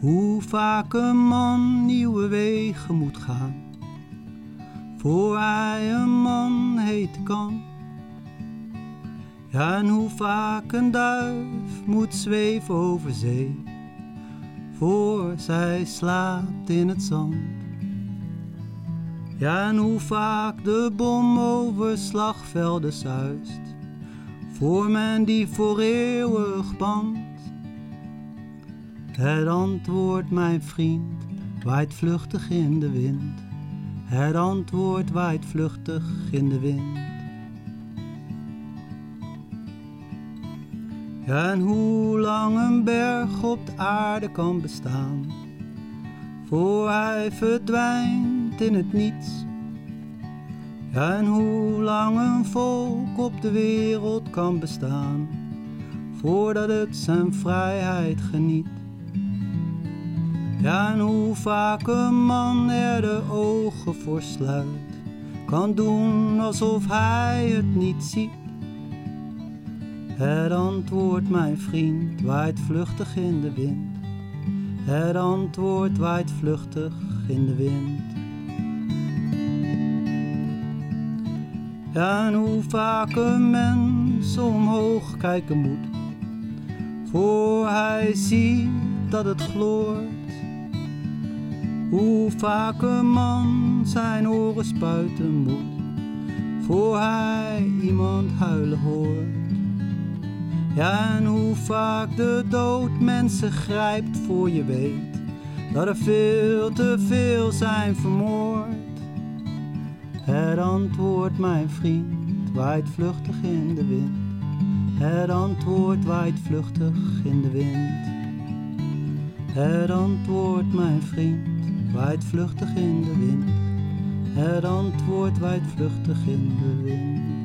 Hoe vaak een man nieuwe wegen moet gaan, voor hij een man heten kan. Ja, en hoe vaak een duif moet zweven over zee, voor zij slaapt in het zand. Ja, en hoe vaak de bom over slagvelden zuist, voor men die voor eeuwig bandt. Het antwoord, mijn vriend, waait vluchtig in de wind. Het antwoord waait vluchtig in de wind. En hoe lang een berg op de aarde kan bestaan, voor hij verdwijnt in het niets. En hoe lang een volk op de wereld kan bestaan, voordat het zijn vrijheid geniet. En hoe vaak een man er de ogen voor sluit, kan doen alsof hij het niet ziet. Het antwoord, mijn vriend, waait vluchtig in de wind. Het antwoord waait vluchtig in de wind. En hoe vaak een mens omhoog kijken moet, voor hij ziet dat het gloort. Hoe vaak een man zijn oren spuiten moet, voor hij iemand huilen hoort. Ja, en hoe vaak de dood mensen grijpt voor je weet dat er veel te veel zijn vermoord. Het antwoord, mijn vriend, waait vluchtig in de wind. Het antwoord waait vluchtig in de wind. Het antwoord, mijn vriend, waait vluchtig in de wind. Het antwoord waait vluchtig in de wind.